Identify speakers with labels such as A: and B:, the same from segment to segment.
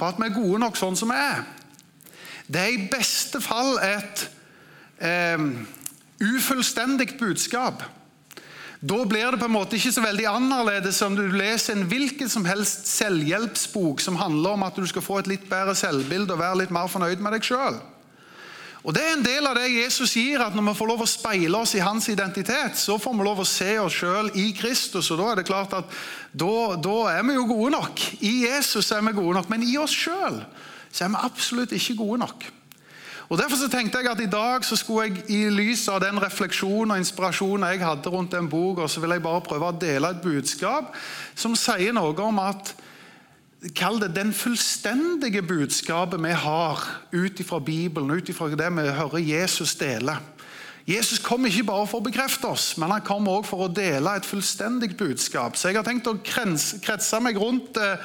A: på at vi er gode nok sånn som vi er. Det er i beste fall et eh, ufullstendig budskap. Da blir det på en måte ikke så veldig annerledes om du leser en hvilken som helst selvhjelpsbok som handler om at du skal få et litt bedre selvbilde og være litt mer fornøyd med deg sjøl. Og Det er en del av det Jesus gir, at når vi får lov å speile oss i hans identitet, så får vi lov å se oss sjøl i Kristus. og Da er det klart at da, da, er vi jo gode nok. I Jesus er vi gode nok, men i oss sjøl er vi absolutt ikke gode nok. Og Derfor så tenkte jeg at i dag så skulle jeg i lys av den refleksjonen og inspirasjonen jeg hadde rundt den boka, så vil jeg bare prøve å dele et budskap som sier noe om at Kall det den fullstendige budskapet vi har ut ifra Bibelen, ut ifra det vi hører Jesus dele. Jesus kom ikke bare for å bekrefte oss, men han kom også for å dele et fullstendig budskap. Så jeg har tenkt å kretse meg rundt eh,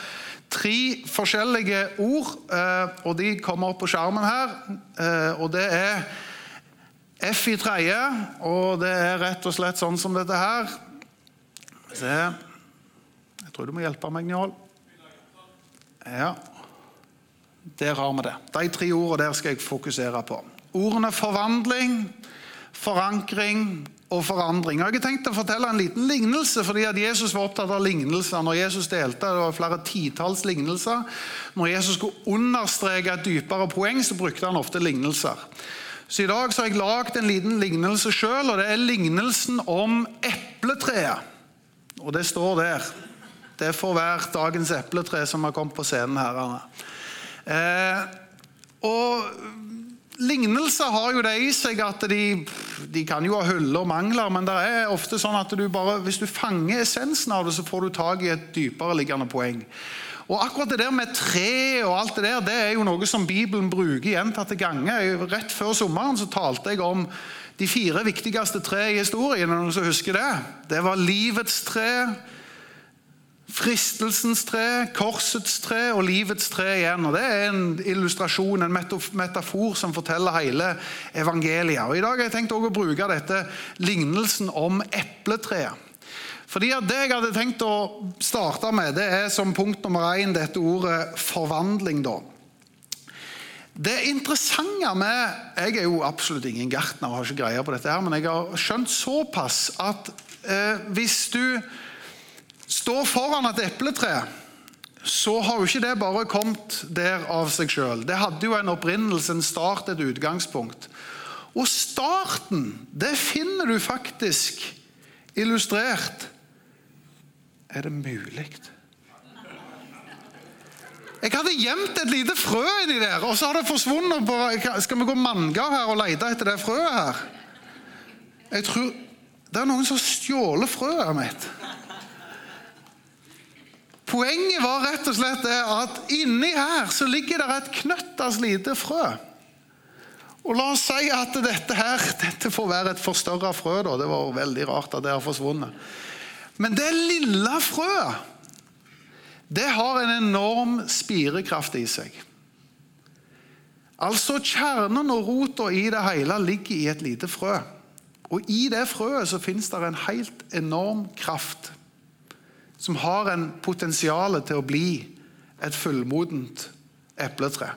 A: tre forskjellige ord, eh, og de kommer opp på skjermen her. Eh, og det er F i tredje, og det er rett og slett sånn som dette her. Se. Jeg tror du må hjelpe meg, Njål. Ja, der har vi det. De tre ordene der skal jeg fokusere på. Ordene forvandling, forankring og forandring. Og jeg har tenkt å fortelle en liten lignelse, fordi at Jesus var opptatt av lignelser. Når Jesus delte, det var flere titalls lignelser. Når Jesus skulle understreke et dypere poeng, så brukte han ofte lignelser. Så I dag så har jeg lagd en liten lignelse sjøl, og det er lignelsen om epletreet. Og det står der. Det får være dagens epletre som har kommet på scenen her. Eh, og Lignelser har jo det i seg at de, de kan jo ha huller og mangler, men det er ofte sånn at du bare, hvis du fanger essensen av det, så får du tak i et dypere liggende poeng. Og akkurat Det der med tre og alt det der, det er jo noe som Bibelen bruker gjentatte ganger. Rett før sommeren så talte jeg om de fire viktigste tre i historien. noen som husker Det Det var livets tre, Fristelsens tre, korsets tre og livets tre igjen. og Det er en illustrasjon, en metafor, som forteller hele evangeliet. Og I dag har jeg tenkt å bruke dette lignelsen om epletreet. Fordi Det jeg hadde tenkt å starte med, det er som punkt nummer én dette ordet 'forvandling'. da. Det interessante med Jeg er jo absolutt ingen gartner og har ikke greie på dette, her, men jeg har skjønt såpass at eh, hvis du står foran et epletre, så har jo ikke det bare kommet der av seg sjøl. Det hadde jo en opprinnelse, en start, et utgangspunkt. Og starten, det finner du faktisk illustrert. Er det mulig? Jeg hadde gjemt et lite frø inni der, og så har det forsvunnet. På, skal vi gå manngard her og lete etter det frøet her? Jeg tror Det er noen som har stjålet frøet mitt. Poenget var rett og slett at inni her så ligger det et knøttas lite frø. Og La oss si at dette her, dette får være et forstørra frø. da, Det var veldig rart at det har forsvunnet. Men det lille frøet det har en enorm spirekraft i seg. Altså Kjernen og rota i det hele ligger i et lite frø. Og I det frøet så finnes det en helt enorm kraft som har en potensial til å bli et fullmodent epletre.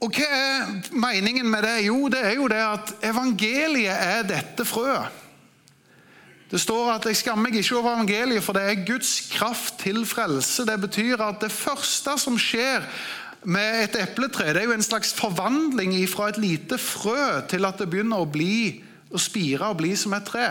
A: Og Hva er meningen med det? Jo, det er jo det at evangeliet er dette frøet. Det står at 'jeg skammer meg ikke over evangeliet, for det er Guds kraft til frelse'. Det betyr at det første som skjer med et epletre, det er jo en slags forvandling fra et lite frø til at det begynner å bli, å spire og bli som et tre.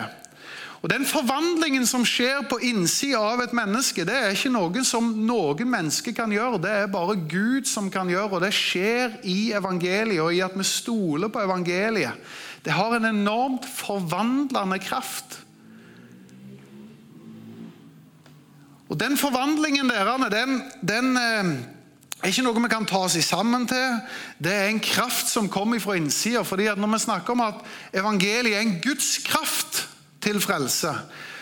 A: Og Den forvandlingen som skjer på innsida av et menneske, det er ikke noe som noen mennesker kan gjøre. Det er bare Gud som kan gjøre, og det skjer i evangeliet og i at vi stoler på evangeliet. Det har en enormt forvandlende kraft. Og Den forvandlingen deres, den, den eh, er ikke noe vi kan ta oss sammen til. Det er en kraft som kommer fra innsida. Når vi snakker om at evangeliet er en Guds kraft, til frelse,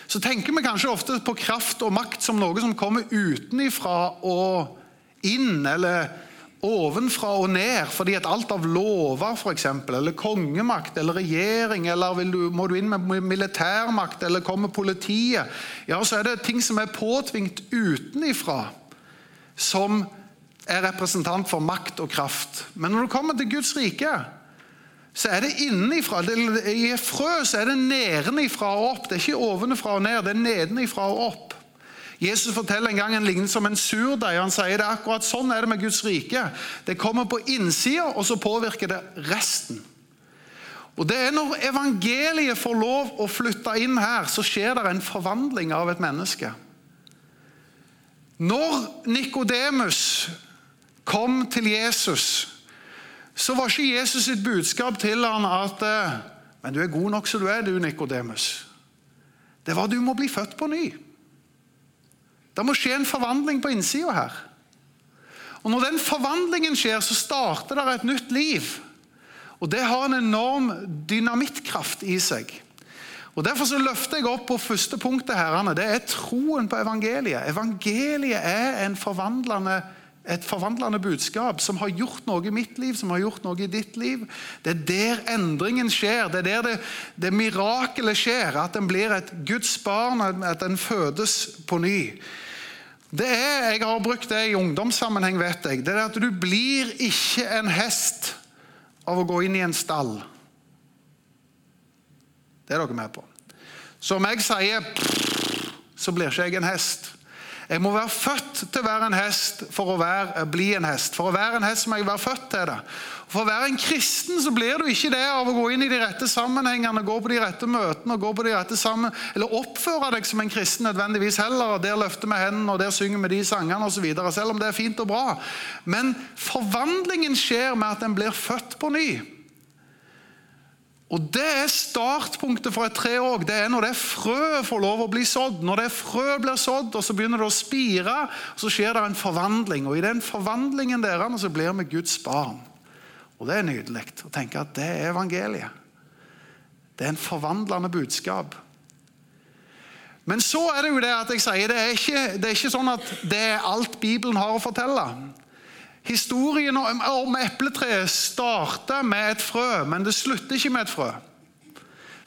A: så tenker vi kanskje ofte på kraft og makt som noe som kommer utenifra og inn, eller ovenfra og ned, fordi at alt av lover, f.eks., eller kongemakt eller regjering, eller du, må du inn med militærmakt, eller kommer politiet, ja, så er det ting som er påtvingt utenifra. som er representant for makt og kraft. Men når du kommer til Guds rike, så er det innenifra. I et frø så er det nedenifra og opp. Det er ikke ovenfra og ned, det er nedenifra og opp. Jesus forteller en gang en lignelse om en surdeig. Han sier det akkurat sånn er det med Guds rike. Det kommer på innsida, og så påvirker det resten. Og det er Når evangeliet får lov å flytte inn her, så skjer det en forvandling av et menneske. Når Nikodemus kom til Jesus, så var ikke Jesus sitt budskap til han at eh, Men du er god nok som du er, du, Nikodemus. Det var du må bli født på ny. Det må skje en forvandling på innsida her. Og Når den forvandlingen skjer, så starter det et nytt liv. Og Det har en enorm dynamittkraft i seg. Og Derfor så løfter jeg opp på første punktet. herrene. Det er troen på evangeliet. Evangeliet er en forvandlende et forvandlende budskap som har gjort noe i mitt liv, som har gjort noe i ditt liv. Det er der endringen skjer. Det er der det, det mirakelet skjer. At en blir et Guds barn, at en fødes på ny. Det er, Jeg har brukt det i ungdomssammenheng, vet jeg. Det er at du blir ikke en hest av å gå inn i en stall. Det er dere med på. Så om jeg sier så blir ikke jeg en hest. Jeg må være født til å være en hest for å være, bli en hest. For å være en hest må jeg være født til det. For å være en kristen så blir du ikke det av å gå inn i de rette sammenhengene, gå på de rette møtene og gå på de rette sammen, eller oppføre deg som en kristen nødvendigvis heller. og Der løfter vi hendene og der synger vi de sangene osv. Selv om det er fint og bra. Men forvandlingen skjer med at en blir født på ny. Og Det er startpunktet for et tre òg. Det er når det frøet får lov å bli sådd. Når det frø blir sådd, og så begynner det å spire, så skjer det en forvandling. Og I den forvandlingen deres så blir vi Guds barn. Og Det er nydelig å tenke at det er evangeliet. Det er en forvandlende budskap. Men så er det jo det at jeg sier det er ikke, det er ikke sånn at det er alt Bibelen har å fortelle. Historien om epletreet starter med et frø, men det slutter ikke med et frø.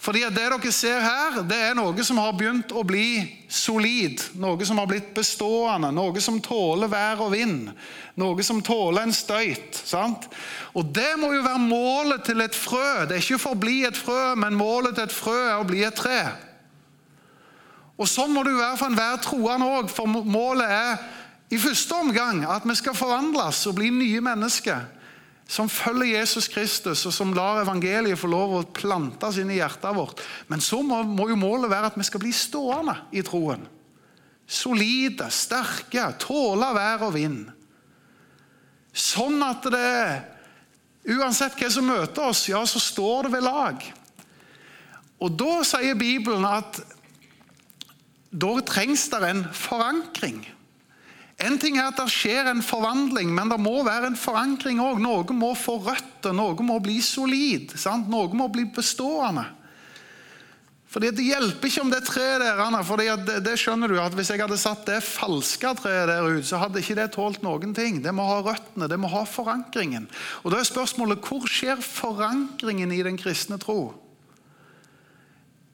A: Fordi Det dere ser her, det er noe som har begynt å bli solid. Noe som har blitt bestående, noe som tåler vær og vind. Noe som tåler en støyt. sant? Og Det må jo være målet til et frø. Det er ikke for å bli et frø, men målet til et frø er å bli et tre. Og Sånn må det jo være for enhver troende òg, for målet er i første omgang at vi skal forvandles og bli nye mennesker som følger Jesus Kristus, og som lar evangeliet få lov å plantes inn i hjertet vårt. Men så må, må jo målet være at vi skal bli stående i troen. Solide, sterke, tåle vær og vind. Sånn at det Uansett hva som møter oss, ja, så står det ved lag. Og Da sier Bibelen at da trengs det en forankring. En ting er at det skjer en forvandling, men det må være en forankring òg. Noe må få røtter, noe må bli solid. Sant? Noe må bli bestående. Fordi Det hjelper ikke om det treet der, for det, det, skjønner du at hvis jeg hadde satt det falske treet der ut, så hadde ikke det tålt noen ting. Det må ha røttene, det må ha forankringen. Og Da er spørsmålet hvor skjer forankringen i den kristne tro?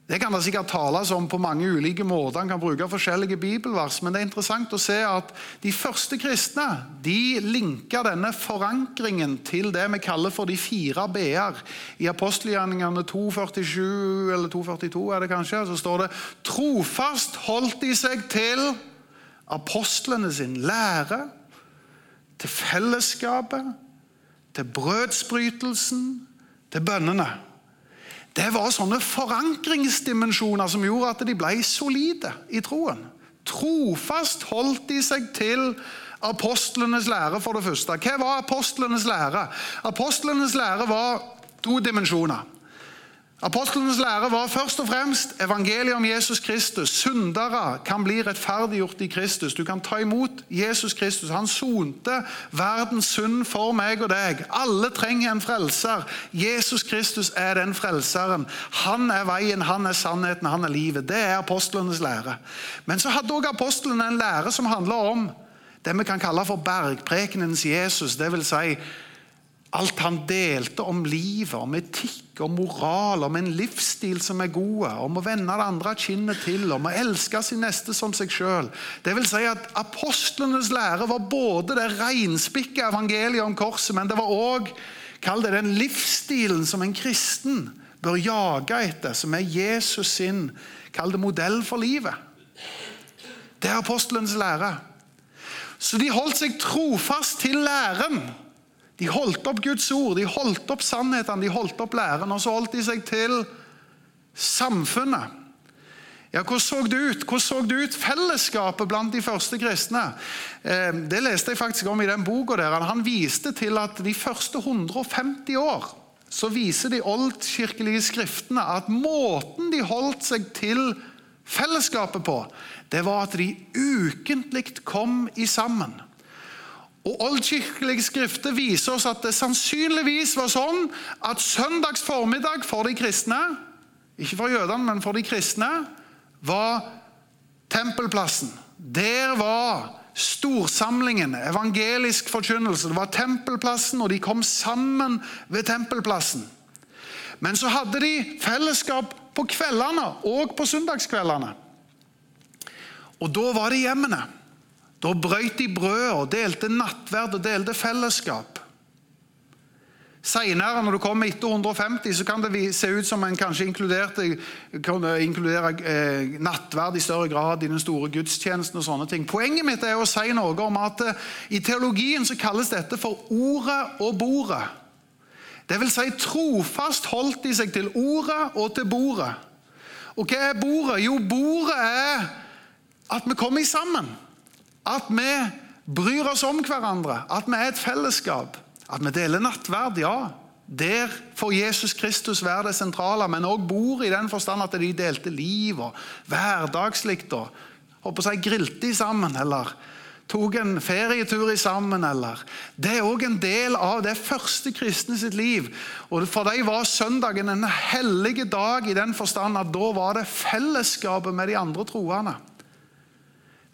A: Det kan det sikkert tales om på mange ulike måter. Man kan bruke forskjellige bibelvers, men det er interessant å se at de første kristne de linka denne forankringen til det vi kaller for de fire b-er. I apostelgjerningene 247 eller 242 er det kanskje, så står det trofast holdt de seg til apostlene sin lære, til fellesskapet, til brødsbrytelsen, til bønnene. Det var sånne forankringsdimensjoner som gjorde at de ble solide i troen. Trofast holdt de seg til apostlenes lære, for det første. Hva var apostlenes lære? Apostlenes lære var to dimensjoner. Apostlenes lære var først og fremst evangeliet om Jesus Kristus. Syndere kan bli rettferdiggjort i Kristus. Du kan ta imot Jesus Kristus. Han sonte verdens synd for meg og deg. Alle trenger en frelser. Jesus Kristus er den frelseren. Han er veien, han er sannheten, han er livet. Det er apostlenes lære. Men så hadde også apostlene en lære som handler om det vi kan kalle for bergprekenens Jesus. Det vil si Alt han delte om livet, om etikk, om moral, om en livsstil som er god, om å vende det andre kinnet til, om å elske sin neste som seg sjøl. Si at apostlenes lære var både det reinspikka evangeliet om korset, men det var òg den livsstilen som en kristen bør jage etter, som er Jesus sin kall det modell for livet. Det er apostlenes lære. Så de holdt seg trofast til læren. De holdt opp Guds ord, de holdt opp sannhetene, de holdt opp læren. Og så holdt de seg til samfunnet. Ja, Hvordan så det ut Hvordan så det ut fellesskapet blant de første kristne? Eh, det leste jeg faktisk om i den boka. der. Han viste til at de første 150 år så viser de oldkirkelige skriftene at måten de holdt seg til fellesskapet på, det var at de ukentlig kom i sammen. Og Oldkirkelige skrifter viser oss at det sannsynligvis var sånn at søndags formiddag for de kristne, ikke for jødene, men for de kristne, var tempelplassen. Der var storsamlingen, evangelisk forkynnelse. Det var tempelplassen, og de kom sammen ved tempelplassen. Men så hadde de fellesskap på kveldene og på søndagskveldene. Og da var det hjemmene. Da brøt de brød og delte nattverd og delte fellesskap. Senere, når du kommer etter 150, så kan det se ut som en kanskje kan inkludere eh, nattverd i større grad i den store gudstjenesten. og sånne ting. Poenget mitt er å si noe om at eh, i teologien så kalles dette for ordet og bordet. Det vil si trofast holdt de seg til ordet og til bordet. Og hva er bordet? Jo, bordet er at vi kommer sammen. At vi bryr oss om hverandre. At vi er et fellesskap. At vi deler nattverd, ja. Der får Jesus Kristus være det sentrale, men òg bor i den forstand at de delte liv og hverdagslikt. og håper si grilte sammen, eller tok en ferietur sammen. eller Det er òg en del av det første kristne sitt liv. Og For dem var søndagen en hellig dag i den forstand at da var det fellesskapet med de andre troende.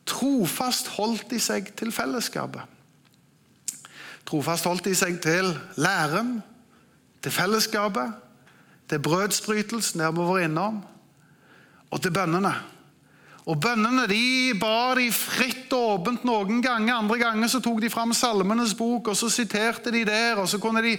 A: Trofast holdt de seg til fellesskapet. Trofast holdt de seg til læren, til fellesskapet, til brødsbrytelsen, der vi var innom, og til bønnene. Og Bønnene de ba de fritt og åpent noen ganger. Andre ganger så tok de fram Salmenes bok og så siterte de der. og Så kunne de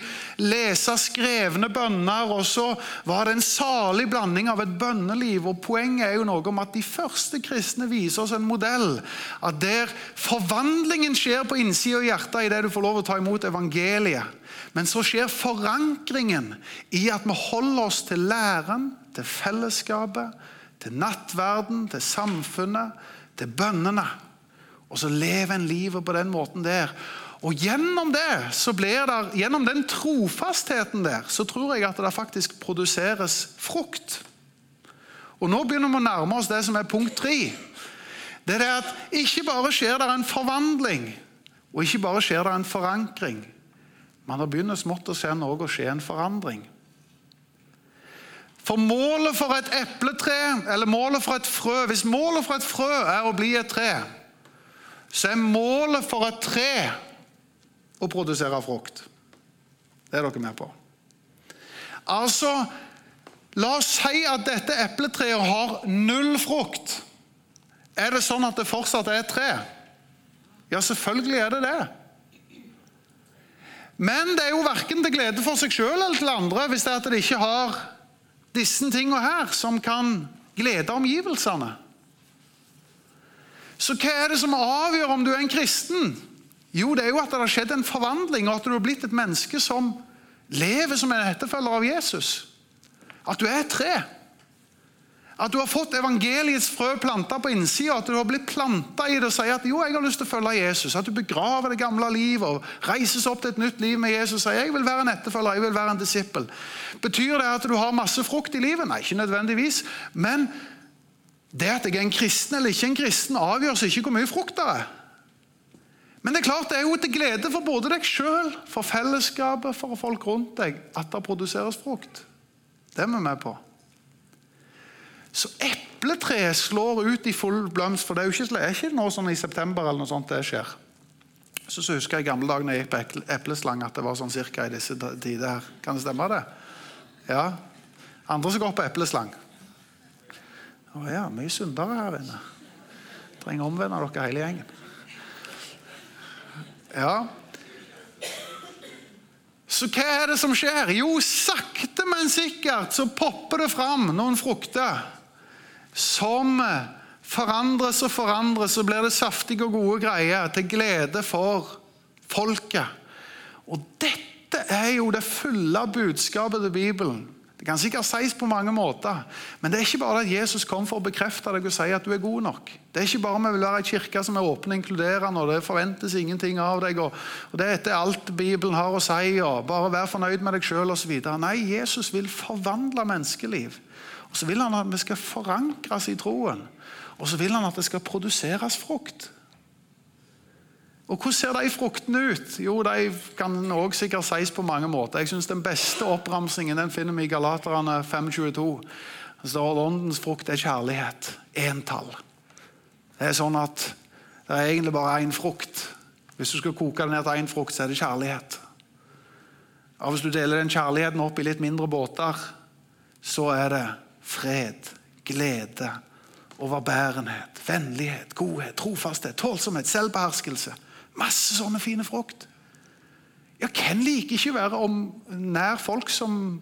A: lese skrevne bønner. og Så var det en salig blanding av et bønneliv. og Poenget er jo noe om at de første kristne viser oss en modell. At der forvandlingen skjer på innsida av hjertet idet du får lov å ta imot evangeliet. Men så skjer forankringen i at vi holder oss til læren, til fellesskapet til nattverden, til samfunnet, til bønnene. Og så lever en livet på den måten der. Og gjennom det, så blir der, gjennom den trofastheten der, så tror jeg at det faktisk produseres frukt. Og Nå begynner vi å nærme oss det som er punkt tre. Det er at ikke bare skjer det en forvandling, og ikke bare skjer det en forankring. Men det begynner smått å se noe skje en forandring. For målet for et epletre, eller målet for et frø Hvis målet for et frø er å bli et tre, så er målet for et tre å produsere frukt. Det er dere med på. Altså, La oss si at dette epletreet har null frukt. Er det sånn at det fortsatt er et tre? Ja, selvfølgelig er det det. Men det er jo verken til glede for seg sjøl eller til andre hvis det, er at det ikke har disse tingene her som kan glede omgivelsene. Så hva er det som avgjør om du er en kristen? Jo, det er jo at det har skjedd en forvandling, og at du har blitt et menneske som lever som en etterfølger av Jesus. At du er et tre. At du har fått evangeliets frø planta på innsida, at du har blitt planta i det og sier at jo, jeg har lyst til å følge Jesus. At du begraver det gamle livet og reises opp til et nytt liv med Jesus og sier jeg vil være en etterfølger, jeg vil være en disippel. Betyr det at du har masse frukt i livet? Nei, ikke nødvendigvis. Men det at jeg er en kristen eller ikke en kristen, avgjøres ikke hvor mye frukt det er. Men det er klart det er jo til glede for både deg sjøl, for fellesskapet, for folk rundt deg, at det produseres frukt. Det er vi med på. Så epletreet slår ut i full blomst. For det er jo ikke, er ikke noe sånn i september eller noe sånt det skjer. Så, så husker jeg i gamle dager når jeg gikk på epleslang, at det var sånn cirka i disse tider. her. Kan det stemme, det? Ja. Andre som går på epleslang. Å ja, mye syndere her inne. Trenger å omvende dere hele gjengen. Ja. Så hva er det som skjer? Jo, sakte, men sikkert så popper det fram noen frukter som forandres og forandres, så blir det saftige og gode greier til glede for folket. Og dette er jo det fulle budskapet til Bibelen. Det kan sikkert sies på mange måter, men det er ikke bare at Jesus kom for å bekrefte deg og si at du er god nok. Det er ikke bare vi vil være ei kirke som er åpen og inkluderende, og det forventes ingenting av deg. og, Det er alt Bibelen har å si, og bare vær fornøyd med deg sjøl osv. Nei, Jesus vil forvandle menneskeliv. Og så vil han at vi skal forankres i troen. Og så vil han at det skal produseres frukt. Og Hvordan ser de fruktene ut? Jo, De kan også sikkert sies på mange måter. Jeg synes Den beste oppramsingen den finner vi i Galaterne 5.22. Det står åndens frukt er kjærlighet. Entall. Det er sånn at det er egentlig bare én frukt. Hvis du skal koke det ned til én frukt, så er det kjærlighet. Og Hvis du deler den kjærligheten opp i litt mindre båter, så er det fred, glede, overbærenhet, vennlighet, godhet, trofasthet, tålsomhet, selvbeherskelse. Masse sånne fine frukt. Ja, Hvem liker ikke å være om nær folk som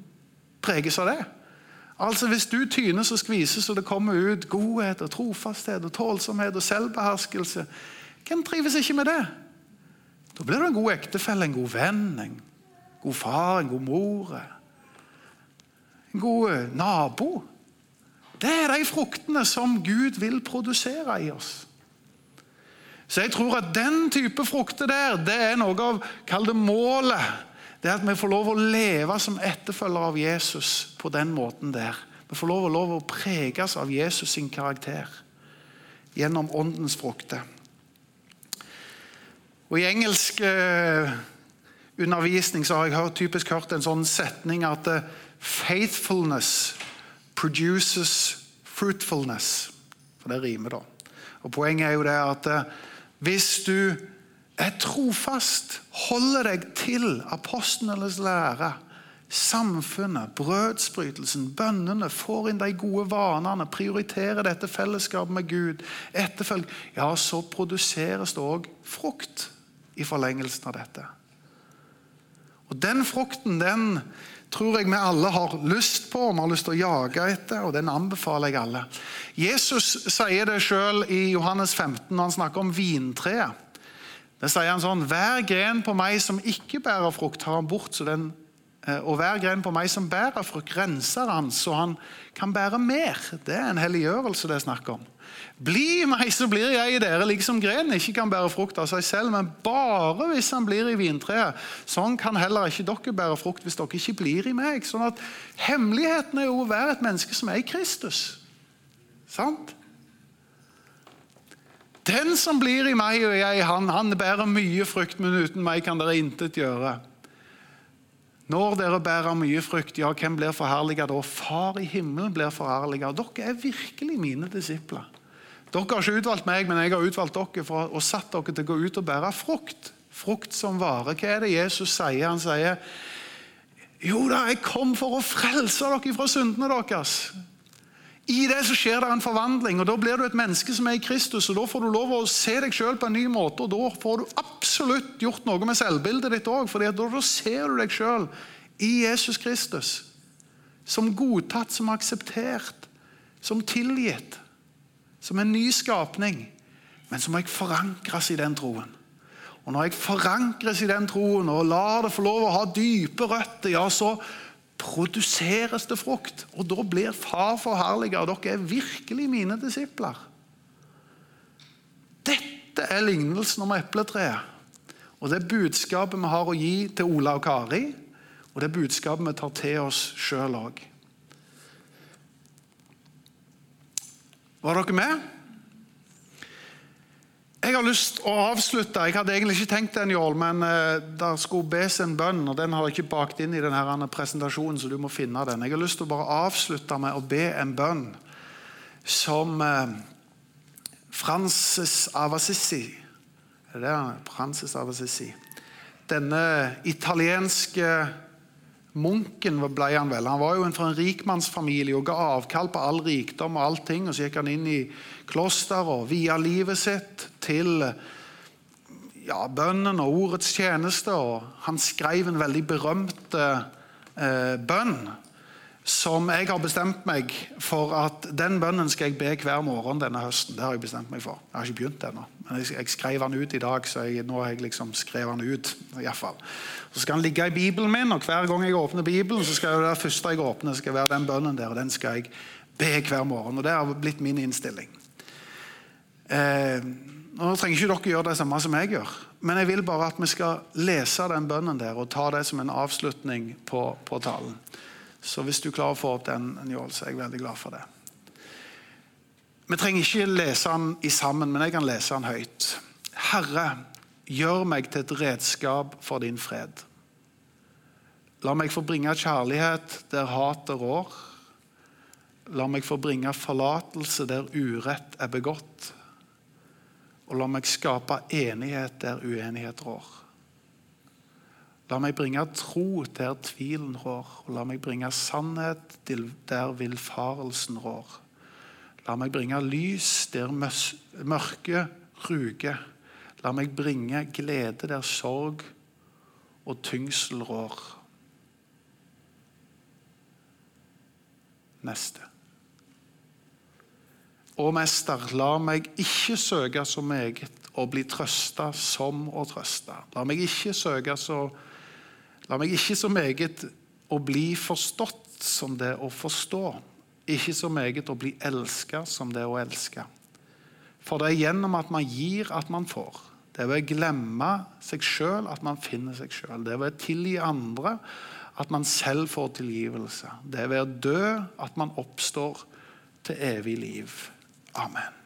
A: preges av det? Altså Hvis du tynes og skvises og det kommer ut godhet og trofasthet og tålsomhet og selvbeherskelse, hvem trives ikke med det? Da blir du en god ektefelle, en god venn, en god far, en god mor. En god nabo. Det er de fruktene som Gud vil produsere i oss. Så jeg tror at den type frukter der, det er noe av Kall det målet. Det er at vi får lov å leve som etterfølgere av Jesus på den måten der. Vi får lov, lov å preges av Jesus sin karakter gjennom åndens frukter. Og I engelsk eh, undervisning så har jeg typisk hørt en sånn setning at uh, 'faithfulness produces fruitfulness'. For det rimer, da. Og Poenget er jo det at uh, hvis du er trofast, holder deg til apostlenes lære, samfunnet, brødsbrytelsen, bønnene, får inn de gode vanene, prioriterer dette fellesskapet med Gud, etterfølg, ja, så produseres det òg frukt i forlengelsen av dette. Og Den frukten den tror jeg vi alle har lyst på og vi har lyst til å jage etter, og den anbefaler jeg alle. Jesus sier det sjøl i Johannes 15 når han snakker om vintreet. Der sier han sånn Hver gren på meg som ikke bærer frukt, tar han bort. så den og hver gren på meg som bærer frukt, renser han så han kan bære mer. Det er en helliggjørelse det er snakk om. Bli i meg, så blir jeg i dere, liksom grenen ikke kan bære frukt av seg selv, men bare hvis han blir i vintreet. Sånn kan heller ikke dere bære frukt hvis dere ikke blir i meg. Sånn at Hemmeligheten er jo å være et menneske som er i Kristus. Sant? Den som blir i meg og jeg i han, han bærer mye frukt, men uten meg kan dere intet gjøre. Når dere bærer mye frukt, ja, hvem blir forherliget da? Far i himmelen blir forherliget. Dere er virkelig mine disipler. Dere har ikke utvalgt meg, men jeg har utvalgt dere for, og satt dere til å gå ut og bære frukt. Frukt som varer. Hva er det Jesus sier? Han sier jo da, jeg kom for å frelse dere fra syndene deres. I det så skjer det en forvandling, og da blir du et menneske som er i Kristus. og Da får du lov å se deg sjøl på en ny måte, og da får du absolutt gjort noe med selvbildet ditt òg. For da, da ser du deg sjøl i Jesus Kristus. Som godtatt, som akseptert, som tilgitt. Som en ny skapning. Men så må jeg forankres i den troen. Og Når jeg forankres i den troen og lar det få lov å ha dype røtter, ja, så produseres det frukt. Og da blir far forherliga. dere er virkelig mine disipler. Dette er lignelsen om epletreet. Og det er budskapet vi har å gi til Ola og Kari, og det er budskapet vi tar til oss sjøl òg. Var dere med? Jeg har lyst å avslutte. Jeg hadde egentlig ikke tenkt den, Jål, men uh, der skulle bes en bønn, og den har jeg ikke bakt inn i denne presentasjonen, så du må finne den. Jeg har lyst til å bare avslutte med å be en bønn som uh, Francis av Assisi, er det Francis av Assisi? Denne italienske munken ble han vel. Han var jo fra en rikmannsfamilie og ga avkall på all rikdom og allting. Og så gikk han inn i kloster og via livet sitt til ja, bønnen og ordets tjeneste. Og han skrev en veldig berømt eh, bønn som jeg har bestemt meg for at den bønnen skal jeg be hver morgen denne høsten. Det har jeg bestemt meg for. Jeg har ikke begynt ennå. Men jeg, skrev den ut i dag, så jeg, nå har jeg liksom skrevet den ut. I hvert fall. Så skal den ligge i Bibelen min, og hver gang jeg åpner Bibelen, så skal det første jeg åpner, skal være den bønnen der. og Den skal jeg be hver morgen. og Det har blitt min innstilling. Eh, nå trenger ikke dere gjøre det samme som jeg gjør, men jeg vil bare at vi skal lese den bønnen der og ta det som en avslutning på, på talen. Så hvis du klarer å få opp den, Njål, så er jeg veldig glad for det. Vi trenger ikke lese den i sammen, men jeg kan lese den høyt. Herre, gjør meg til et redskap for din fred. La meg få bringe kjærlighet der hatet rår. La meg få bringe forlatelse der urett er begått. Og la meg skape enighet der uenighet rår. La meg bringe tro der tvilen rår, og la meg bringe sannhet der villfarelsen rår. La meg bringe lys der mørket ruger. La meg bringe glede der sorg og tyngsel rår. Neste. Å, Mester, la meg ikke søke så meget og bli trøsta som å trøste. La meg ikke søke så La meg ikke så meget å bli forstått som det å forstå. Ikke så meget å bli elska som det å elske. For det er gjennom at man gir, at man får. Det er ved å glemme seg sjøl at man finner seg sjøl. Det er ved å tilgi andre at man selv får tilgivelse. Det er ved å dø at man oppstår til evig liv. Amen.